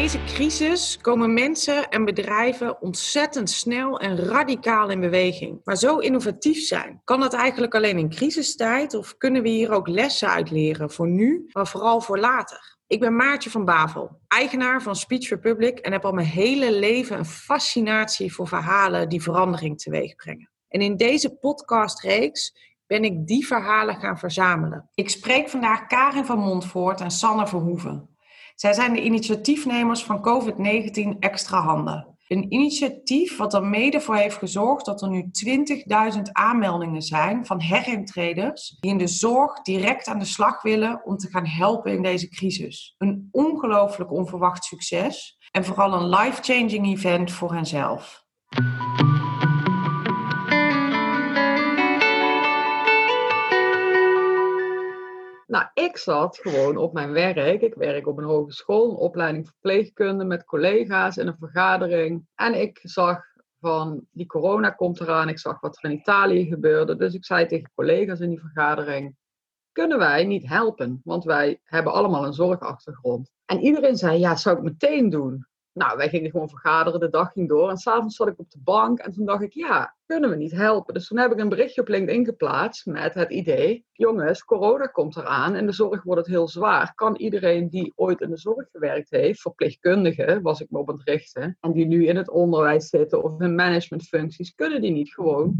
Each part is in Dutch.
deze crisis komen mensen en bedrijven ontzettend snel en radicaal in beweging. Maar zo innovatief zijn, kan dat eigenlijk alleen in crisistijd of kunnen we hier ook lessen uit leren voor nu, maar vooral voor later? Ik ben Maartje van Bavel, eigenaar van Speech Republic en heb al mijn hele leven een fascinatie voor verhalen die verandering teweeg brengen. En in deze podcastreeks ben ik die verhalen gaan verzamelen. Ik spreek vandaag Karin van Montvoort en Sanne Verhoeven. Zij zijn de initiatiefnemers van COVID-19 Extra Handen. Een initiatief wat er mede voor heeft gezorgd dat er nu 20.000 aanmeldingen zijn van herintreders die in de zorg direct aan de slag willen om te gaan helpen in deze crisis. Een ongelooflijk onverwacht succes en vooral een life-changing event voor henzelf. Nou, ik zat gewoon op mijn werk. Ik werk op een hogeschool, een opleiding verpleegkunde met collega's in een vergadering. En ik zag van die corona komt eraan. Ik zag wat er in Italië gebeurde. Dus ik zei tegen collega's in die vergadering: kunnen wij niet helpen? Want wij hebben allemaal een zorgachtergrond. En iedereen zei: ja, zou ik meteen doen. Nou, wij gingen gewoon vergaderen, de dag ging door. En s'avonds zat ik op de bank en toen dacht ik, ja, kunnen we niet helpen? Dus toen heb ik een berichtje op LinkedIn geplaatst met het idee, jongens, corona komt eraan en de zorg wordt het heel zwaar. Kan iedereen die ooit in de zorg gewerkt heeft, verpleegkundige was ik me op het richten, en die nu in het onderwijs zitten of in managementfuncties, kunnen die niet gewoon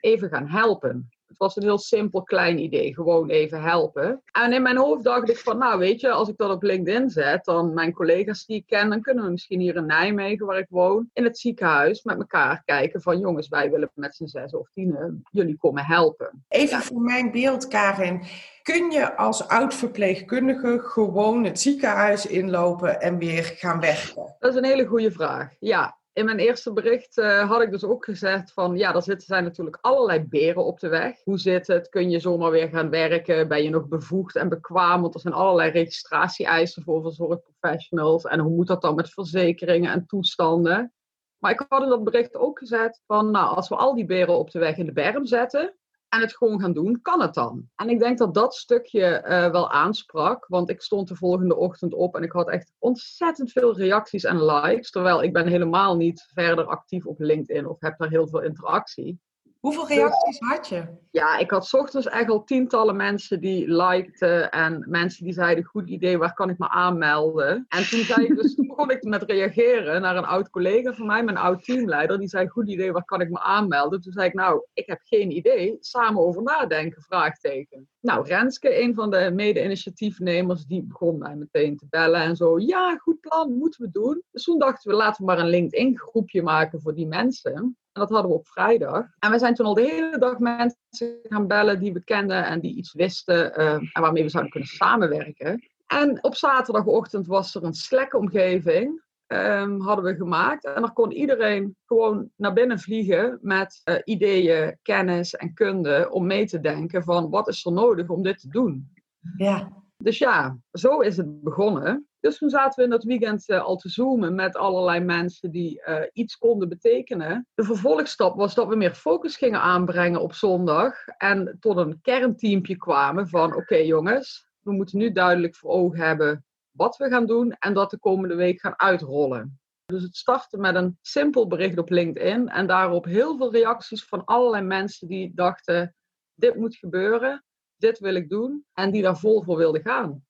even gaan helpen? Het was een heel simpel klein idee, gewoon even helpen. En in mijn hoofd dacht ik van, nou weet je, als ik dat op LinkedIn zet, dan mijn collega's die ik ken, dan kunnen we misschien hier in Nijmegen, waar ik woon, in het ziekenhuis met elkaar kijken van, jongens, wij willen met z'n zes of tien jullie komen helpen. Even voor mijn beeld, Karin. Kun je als oud-verpleegkundige gewoon het ziekenhuis inlopen en weer gaan werken? Dat is een hele goede vraag. Ja, in mijn eerste bericht uh, had ik dus ook gezegd van ja, er zitten zijn natuurlijk allerlei beren op de weg. Hoe zit het? Kun je zomaar weer gaan werken? Ben je nog bevoegd en bekwaam? Want er zijn allerlei registratie-eisen voor verzorgprofessionals. En hoe moet dat dan met verzekeringen en toestanden? Maar ik had in dat bericht ook gezet van nou, als we al die beren op de weg in de berm zetten, en het gewoon gaan doen, kan het dan? En ik denk dat dat stukje uh, wel aansprak, want ik stond de volgende ochtend op en ik had echt ontzettend veel reacties en likes, terwijl ik ben helemaal niet verder actief op LinkedIn of heb daar heel veel interactie. Hoeveel reacties had je? Ja, ik had ochtends echt al tientallen mensen die likten en mensen die zeiden, goed idee, waar kan ik me aanmelden? En toen, zei ik dus, toen begon ik met reageren naar een oud collega van mij, mijn oud teamleider, die zei, goed idee, waar kan ik me aanmelden? Toen zei ik, nou, ik heb geen idee, samen over nadenken, vraagteken. Nou, Renske, een van de mede-initiatiefnemers, die begon mij meteen te bellen en zo, ja, goed plan, moeten we doen. Dus toen dachten we, laten we maar een LinkedIn-groepje maken voor die mensen. En dat hadden we op vrijdag. En we zijn toen al de hele dag mensen gaan bellen die we kenden en die iets wisten uh, en waarmee we zouden kunnen samenwerken. En op zaterdagochtend was er een Slack-omgeving. Um, hadden we gemaakt. En dan kon iedereen gewoon naar binnen vliegen met uh, ideeën, kennis en kunde om mee te denken van wat is er nodig om dit te doen. Ja. Dus ja, zo is het begonnen. Dus toen zaten we in dat weekend uh, al te zoomen met allerlei mensen die uh, iets konden betekenen. De vervolgstap was dat we meer focus gingen aanbrengen op zondag. En tot een kernteampje kwamen van oké jongens, we moeten nu duidelijk voor ogen hebben wat we gaan doen en dat de komende week gaan uitrollen. Dus het startte met een simpel bericht op LinkedIn en daarop heel veel reacties van allerlei mensen die dachten: dit moet gebeuren, dit wil ik doen en die daar vol voor wilden gaan.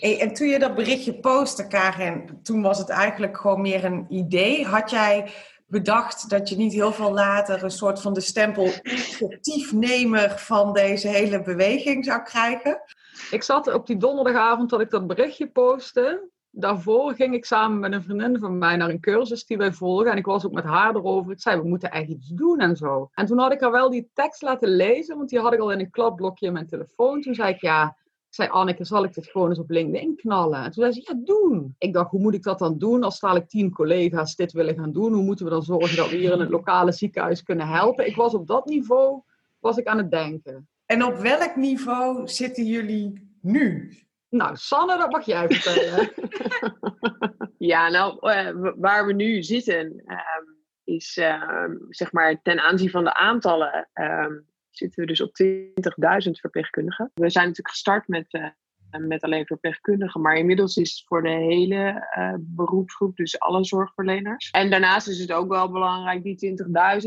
En toen je dat berichtje postte, Karen, toen was het eigenlijk gewoon meer een idee. Had jij bedacht dat je niet heel veel later een soort van de stempel initiatiefnemer van deze hele beweging zou krijgen? Ik zat op die donderdagavond dat ik dat berichtje postte. Daarvoor ging ik samen met een vriendin van mij naar een cursus die wij volgen. En ik was ook met haar erover. Ik zei, we moeten echt iets doen en zo. En toen had ik haar wel die tekst laten lezen, want die had ik al in een kladblokje in mijn telefoon. Toen zei ik, ja, zei, Anneke, zal ik dit gewoon eens op LinkedIn knallen? En toen zei ze, ja, doen. Ik dacht, hoe moet ik dat dan doen als dadelijk tien collega's dit willen gaan doen? Hoe moeten we dan zorgen dat we hier in het lokale ziekenhuis kunnen helpen? Ik was op dat niveau, was ik aan het denken. En op welk niveau zitten jullie nu? Nou, Sanne, dat mag jij vertellen. ja, nou, uh, waar we nu zitten, uh, is uh, zeg maar ten aanzien van de aantallen ehm, zitten we dus op 20.000 verpleegkundigen. We zijn natuurlijk gestart met uh, met alleen verpleegkundigen. Maar inmiddels is het voor de hele uh, beroepsgroep, dus alle zorgverleners. En daarnaast is het ook wel belangrijk, die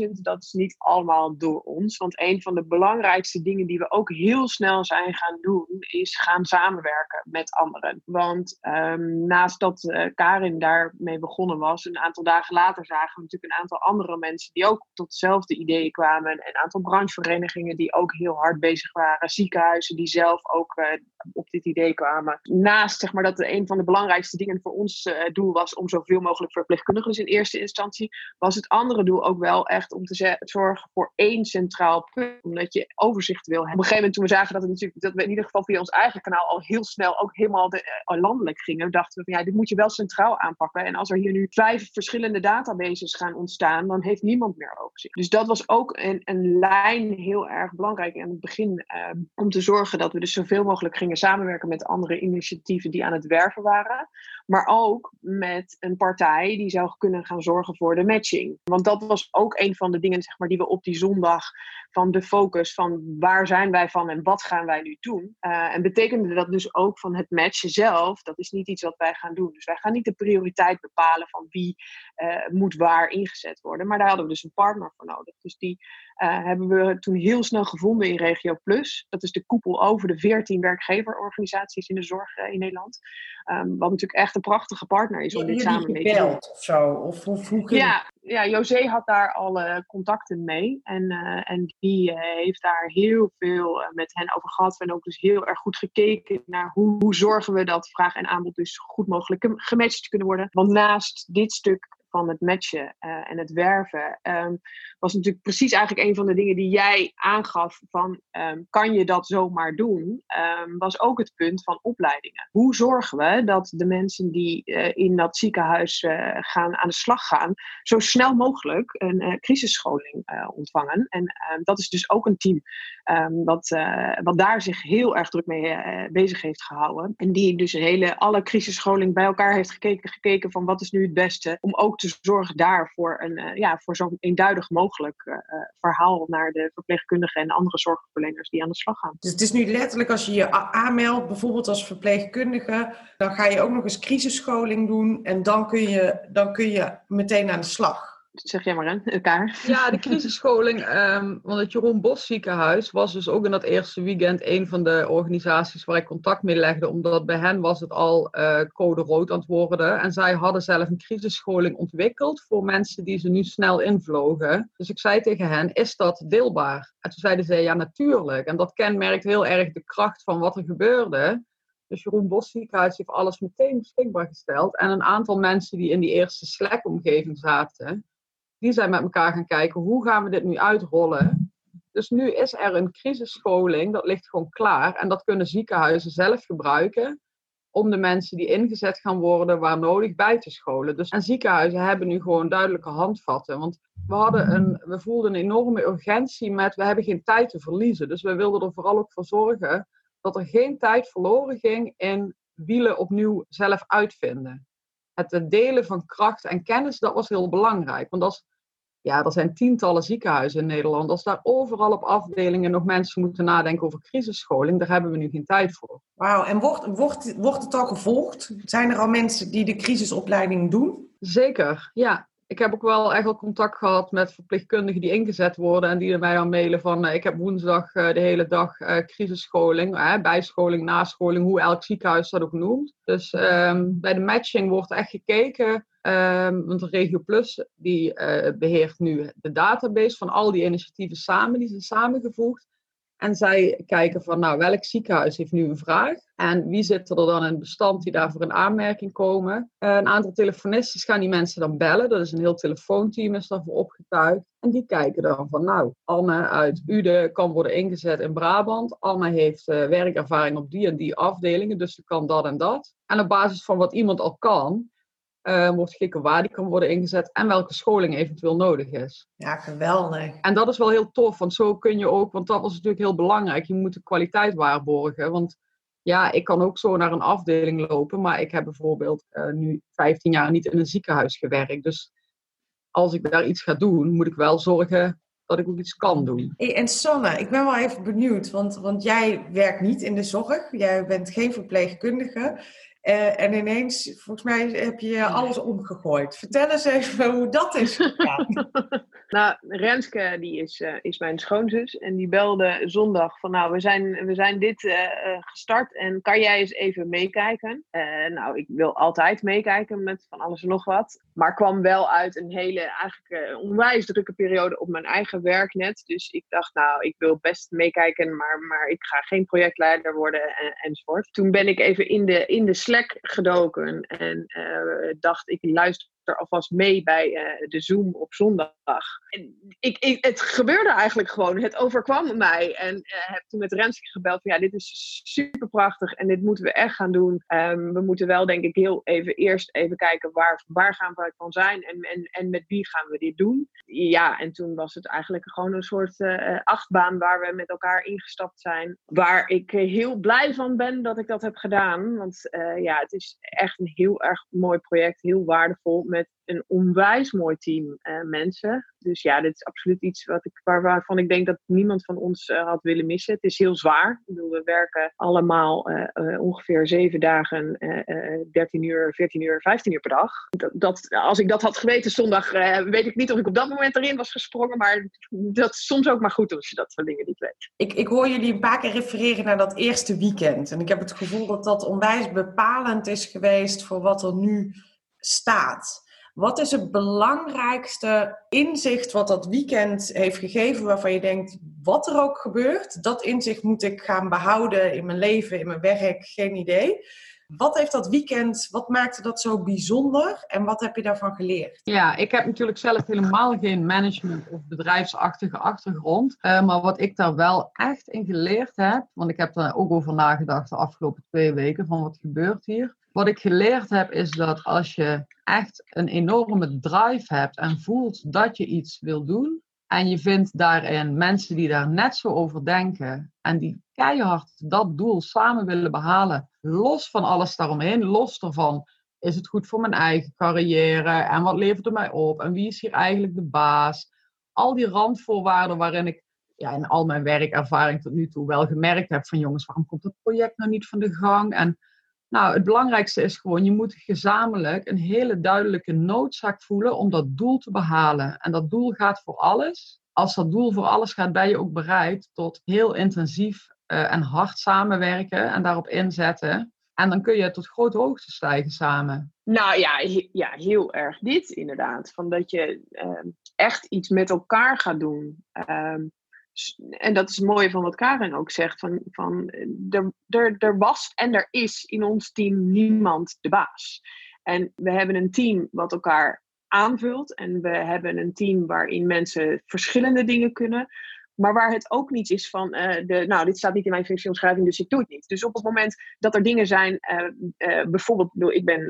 20.000, dat is niet allemaal door ons. Want een van de belangrijkste dingen die we ook heel snel zijn gaan doen, is gaan samenwerken met anderen. Want um, naast dat uh, Karin daarmee begonnen was, een aantal dagen later zagen we natuurlijk een aantal andere mensen die ook tot hetzelfde ideeën kwamen. Een aantal brancheverenigingen die ook heel hard bezig waren. Ziekenhuizen die zelf ook uh, op dit idee kwamen. Naast zeg maar, dat een van de belangrijkste dingen voor ons uh, doel was om zoveel mogelijk verpleegkundigen dus in eerste instantie, was het andere doel ook wel echt om te zorgen voor één centraal punt. Omdat je overzicht wil hebben. Op een gegeven moment toen we zagen dat, het natuurlijk, dat we in ieder geval via ons eigen kanaal al heel snel ook helemaal de, uh, landelijk gingen, dachten we van ja, dit moet je wel centraal aanpakken. En als er hier nu vijf verschillende databases gaan ontstaan, dan heeft niemand meer overzicht. Dus dat was ook een, een lijn heel erg belangrijk aan het begin. Uh, om te zorgen dat we dus zoveel mogelijk gingen samenwerken met andere initiatieven die aan het werven waren. Maar ook met een partij die zou kunnen gaan zorgen voor de matching. Want dat was ook een van de dingen zeg maar, die we op die zondag van de focus van waar zijn wij van en wat gaan wij nu doen. Uh, en betekende dat dus ook van het matchen zelf, dat is niet iets wat wij gaan doen. Dus wij gaan niet de prioriteit bepalen van wie uh, moet waar ingezet worden. Maar daar hadden we dus een partner voor nodig. Dus die uh, hebben we toen heel snel gevonden in Regio Plus. Dat is de koepel over de 14 werkgeverorganisaties in de zorg in Nederland. Um, wat natuurlijk echt een prachtige partner is om dit samen mee te doen. of zo? Of, hoe ja, ja, José had daar alle contacten mee. En, uh, en die heeft daar heel veel met hen over gehad. En ook dus heel erg goed gekeken naar hoe, hoe zorgen we dat vraag en aanbod dus goed mogelijk gematcht kunnen worden. Want naast dit stuk van het matchen uh, en het werven, um, was natuurlijk precies eigenlijk een van de dingen die jij aangaf van um, kan je dat zomaar doen, um, was ook het punt van opleidingen. Hoe zorgen we dat de mensen die uh, in dat ziekenhuis uh, gaan aan de slag gaan, zo snel mogelijk een crisisscholing ontvangen? En dat is dus ook een team wat, wat daar zich heel erg druk mee bezig heeft gehouden. En die dus hele, alle crisisscholing bij elkaar heeft gekeken, gekeken van wat is nu het beste om ook te zorgen daar voor, een, uh, ja, voor zo eenduidig mogelijk uh, verhaal naar de verpleegkundigen en andere zorgverleners die aan de slag gaan. Dus het is nu letterlijk als je je aanmeldt, bijvoorbeeld als verpleegkundige, dan ga je ook nog eens crisisscholing doen en dan kun je, dan kun je meteen aan de slag zeg jij maar aan elkaar. Ja, de crisisscholing, um, want het Jeroen Bos ziekenhuis was dus ook in dat eerste weekend een van de organisaties waar ik contact mee legde, omdat bij hen was het al uh, code rood aan het worden. En zij hadden zelf een crisisscholing ontwikkeld voor mensen die ze nu snel invlogen. Dus ik zei tegen hen, is dat deelbaar? En toen zeiden ze, ja natuurlijk. En dat kenmerkt heel erg de kracht van wat er gebeurde. Dus Jeroen Bos ziekenhuis heeft alles meteen beschikbaar gesteld. En een aantal mensen die in die eerste Slack-omgeving zaten, die zijn met elkaar gaan kijken hoe gaan we dit nu uitrollen. Dus nu is er een crisisscholing, dat ligt gewoon klaar. En dat kunnen ziekenhuizen zelf gebruiken om de mensen die ingezet gaan worden waar nodig bij te scholen. Dus, en ziekenhuizen hebben nu gewoon duidelijke handvatten. Want we, hadden een, we voelden een enorme urgentie met we hebben geen tijd te verliezen. Dus we wilden er vooral ook voor zorgen dat er geen tijd verloren ging in wielen opnieuw zelf uitvinden. Het delen van kracht en kennis, dat was heel belangrijk. Want als ja, er zijn tientallen ziekenhuizen in Nederland. Als daar overal op afdelingen nog mensen moeten nadenken over crisisscholing, daar hebben we nu geen tijd voor. Wauw, en wordt, wordt, wordt het al gevolgd? Zijn er al mensen die de crisisopleiding doen? Zeker, ja. Ik heb ook wel echt wel contact gehad met verpleegkundigen die ingezet worden en die mij dan mailen van uh, ik heb woensdag uh, de hele dag uh, crisisscholing, bijscholing, nascholing, hoe elk ziekenhuis dat ook noemt. Dus um, bij de matching wordt echt gekeken Um, want de Regio Plus die beheert nu de database van al die initiatieven samen, die zijn samengevoegd. En zij kijken van, nou, welk ziekenhuis heeft nu een vraag? En wie zit er dan in het bestand die daarvoor in aanmerking komen? Uh, een aantal telefonisten gaan die mensen dan bellen. Dat is een heel telefoonteam is daarvoor opgetuigd. En die kijken dan van, nou, Anne uit Ude kan worden ingezet in Brabant. Anne heeft uh, werkervaring op die en die afdelingen, dus ze kan dat en dat. En op basis van wat iemand al kan, uh, wordt gekeken waar die kan worden ingezet en welke scholing eventueel nodig is. Ja, geweldig. En dat is wel heel tof, want zo kun je ook, want dat was natuurlijk heel belangrijk, je moet de kwaliteit waarborgen. Want ja, ik kan ook zo naar een afdeling lopen, maar ik heb bijvoorbeeld uh, nu 15 jaar niet in een ziekenhuis gewerkt. Dus als ik daar iets ga doen, moet ik wel zorgen dat ik ook iets kan doen. Hey, en Sanne, ik ben wel even benieuwd, want, want jij werkt niet in de zorg, jij bent geen verpleegkundige. Uh, en ineens, volgens mij heb je alles omgegooid. Vertel eens even hoe dat is gegaan. nou, Renske die is, uh, is mijn schoonzus. En die belde zondag van nou, we zijn, we zijn dit uh, gestart en kan jij eens even meekijken? nou, ik wil altijd meekijken met van alles en nog wat. Maar kwam wel uit een hele, eigenlijk onwijs drukke periode op mijn eigen werknet. Dus ik dacht nou, ik wil best meekijken, maar, maar ik ga geen projectleider worden en, enzovoort. Toen ben ik even in de, in de gedoken en dacht ik luister alvast mee bij uh, de Zoom op zondag. Ik, ik, het gebeurde eigenlijk gewoon. Het overkwam mij. En uh, heb toen met Renske gebeld van ja, dit is super prachtig en dit moeten we echt gaan doen. Um, we moeten wel denk ik heel even eerst even kijken waar, waar gaan we van zijn en, en, en met wie gaan we dit doen. Ja, en toen was het eigenlijk gewoon een soort uh, achtbaan waar we met elkaar ingestapt zijn. Waar ik heel blij van ben dat ik dat heb gedaan. Want ja, het is echt een heel erg mooi project, heel waardevol met een onwijs mooi team uh, mensen. Dus ja, dit is absoluut iets wat ik, waar, waarvan ik denk dat niemand van ons uh, had willen missen. Het is heel zwaar. Ik bedoel, we werken allemaal uh, ongeveer zeven dagen, 13 uur, 14 uur, 15 uur per dag. Dat, dat als ik dat had geweten zondag, weet ik niet of ik op dat moment erin was gesprongen. Maar dat is soms ook maar goed als je dat soort dingen niet weet. Ik, ik hoor jullie een paar keer refereren naar dat eerste weekend. En ik heb het gevoel dat dat onwijs bepalend is geweest voor wat er nu staat. Wat is het belangrijkste inzicht wat dat weekend heeft gegeven, waarvan je denkt, wat er ook gebeurt, dat inzicht moet ik gaan behouden in mijn leven, in mijn werk, geen idee. Wat heeft dat weekend, wat maakte dat zo bijzonder en wat heb je daarvan geleerd? Ja, ik heb natuurlijk zelf helemaal geen management of bedrijfsachtige achtergrond. Uh, maar wat ik daar wel echt in geleerd heb, want ik heb daar ook over nagedacht de afgelopen twee weken van wat gebeurt hier. Wat ik geleerd heb is dat als je echt een enorme drive hebt en voelt dat je iets wil doen, en je vindt daarin mensen die daar net zo over denken en die keihard dat doel samen willen behalen, los van alles daaromheen, los ervan, is het goed voor mijn eigen carrière en wat levert het mij op en wie is hier eigenlijk de baas? Al die randvoorwaarden waarin ik ja, in al mijn werkervaring tot nu toe wel gemerkt heb van jongens, waarom komt het project nou niet van de gang? En nou, het belangrijkste is gewoon, je moet gezamenlijk een hele duidelijke noodzaak voelen om dat doel te behalen. En dat doel gaat voor alles. Als dat doel voor alles gaat, ben je ook bereid tot heel intensief uh, en hard samenwerken en daarop inzetten. En dan kun je tot grote hoogte stijgen samen. Nou ja, ja heel erg dit inderdaad. Van dat je uh, echt iets met elkaar gaat doen. Uh, en dat is het mooie van wat Karen ook zegt: van, van er, er, er was en er is in ons team niemand de baas. En we hebben een team wat elkaar aanvult. En we hebben een team waarin mensen verschillende dingen kunnen. Maar waar het ook niet is van, uh, de, nou, dit staat niet in mijn functieomschrijving, dus ik doe het niet. Dus op het moment dat er dingen zijn, uh, bijvoorbeeld, ik ben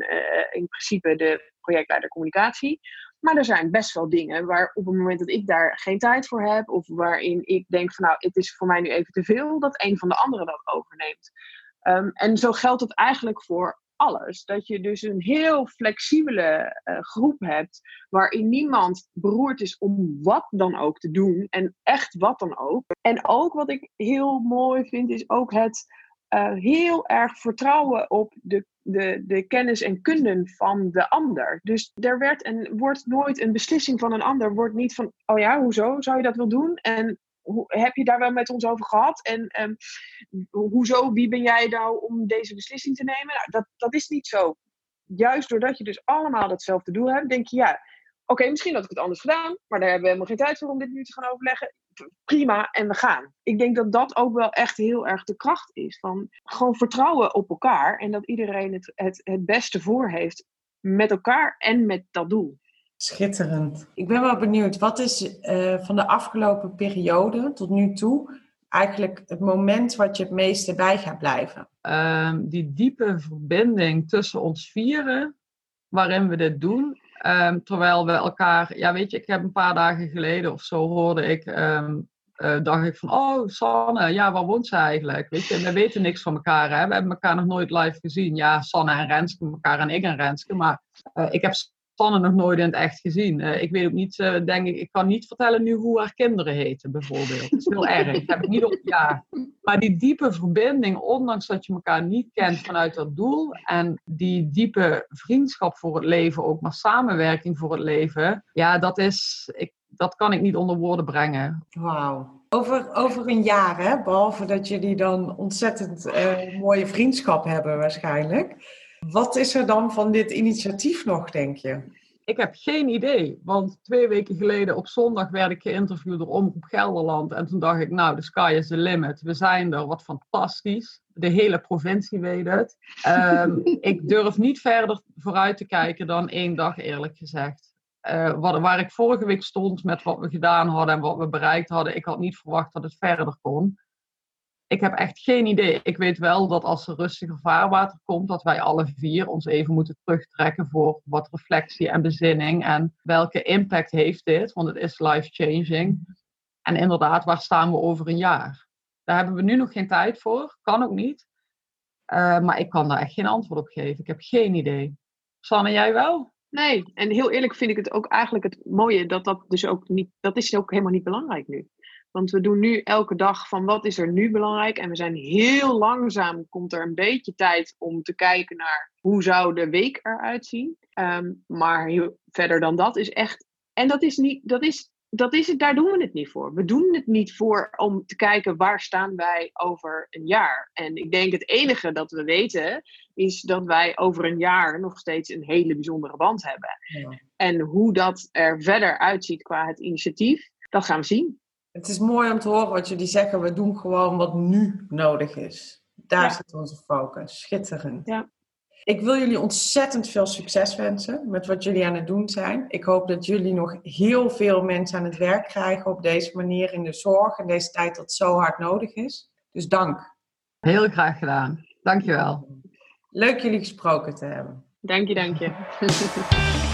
in principe de projectleider communicatie. Maar er zijn best wel dingen waar op het moment dat ik daar geen tijd voor heb, of waarin ik denk van nou, het is voor mij nu even te veel, dat een van de anderen dat overneemt. Um, en zo geldt het eigenlijk voor alles. Dat je dus een heel flexibele uh, groep hebt, waarin niemand beroerd is om wat dan ook te doen, en echt wat dan ook. En ook wat ik heel mooi vind, is ook het uh, heel erg vertrouwen op de de, de kennis en kunde van de ander. Dus er werd en wordt nooit een beslissing van een ander, wordt niet van, oh ja, hoezo zou je dat wel doen? En hoe, heb je daar wel met ons over gehad? En um, hoezo, wie ben jij nou om deze beslissing te nemen? Nou, dat, dat is niet zo. Juist doordat je dus allemaal hetzelfde doel hebt, denk je, ja, oké, misschien had ik het anders gedaan, maar daar hebben we helemaal geen tijd voor om dit nu te gaan overleggen prima en we gaan. Ik denk dat dat ook wel echt heel erg de kracht is. Van gewoon vertrouwen op elkaar en dat iedereen het, het, het beste voor heeft met elkaar en met dat doel. Schitterend. Ik ben wel benieuwd, wat is uh, van de afgelopen periode tot nu toe eigenlijk het moment wat je het meeste bij gaat blijven? Uh, die diepe verbinding tussen ons vieren, waarin we dit doen, Um, terwijl we elkaar, ja weet je, ik heb een paar dagen geleden of zo hoorde ik, um, uh, dacht ik van, oh Sanne, ja waar woont ze eigenlijk? Weet je, we weten niks van elkaar, hè? we hebben elkaar nog nooit live gezien. Ja, Sanne en Renske, elkaar en ik en Renske, maar uh, ik heb Sanne nog nooit in het echt gezien. Uh, ik weet ook niet, uh, denk ik, ik kan niet vertellen nu hoe haar kinderen heten, bijvoorbeeld. Dat is heel erg. heb ik niet op, ja. Maar die diepe verbinding, ondanks dat je elkaar niet kent vanuit dat doel, en die diepe vriendschap voor het leven, ook maar samenwerking voor het leven, ja, dat is, ik, dat kan ik niet onder woorden brengen. Wauw. Over, over een jaar, behalve dat jullie dan ontzettend uh, mooie vriendschap hebben waarschijnlijk. Wat is er dan van dit initiatief nog, denk je? Ik heb geen idee, want twee weken geleden op zondag werd ik geïnterviewd door Omroep Gelderland. En toen dacht ik, nou, de sky is the limit. We zijn er, wat fantastisch. De hele provincie weet het. Um, ik durf niet verder vooruit te kijken dan één dag, eerlijk gezegd. Uh, wat, waar ik vorige week stond met wat we gedaan hadden en wat we bereikt hadden, ik had niet verwacht dat het verder kon. Ik heb echt geen idee. Ik weet wel dat als er rustiger vaarwater komt, dat wij alle vier ons even moeten terugtrekken voor wat reflectie en bezinning. En welke impact heeft dit? Want het is life-changing. En inderdaad, waar staan we over een jaar? Daar hebben we nu nog geen tijd voor. Kan ook niet. Uh, maar ik kan daar echt geen antwoord op geven. Ik heb geen idee. Sanne, jij wel? Nee, en heel eerlijk vind ik het ook eigenlijk het mooie dat dat dus ook niet, dat is ook helemaal niet belangrijk nu. Want we doen nu elke dag van wat is er nu belangrijk. En we zijn heel langzaam, komt er een beetje tijd om te kijken naar hoe zou de week eruit zien. Um, maar verder dan dat is echt. En dat is niet, dat is, dat is het, daar doen we het niet voor. We doen het niet voor om te kijken waar staan wij over een jaar. En ik denk het enige dat we weten is dat wij over een jaar nog steeds een hele bijzondere band hebben. Ja. En hoe dat er verder uitziet qua het initiatief, dat gaan we zien. Het is mooi om te horen wat jullie zeggen. We doen gewoon wat nu nodig is. Daar zit onze focus. Schitterend. Ja. Ik wil jullie ontzettend veel succes wensen met wat jullie aan het doen zijn. Ik hoop dat jullie nog heel veel mensen aan het werk krijgen op deze manier in de zorg in deze tijd dat zo hard nodig is. Dus dank. Heel graag gedaan. Dankjewel. Leuk jullie gesproken te hebben. Dank je, dank je.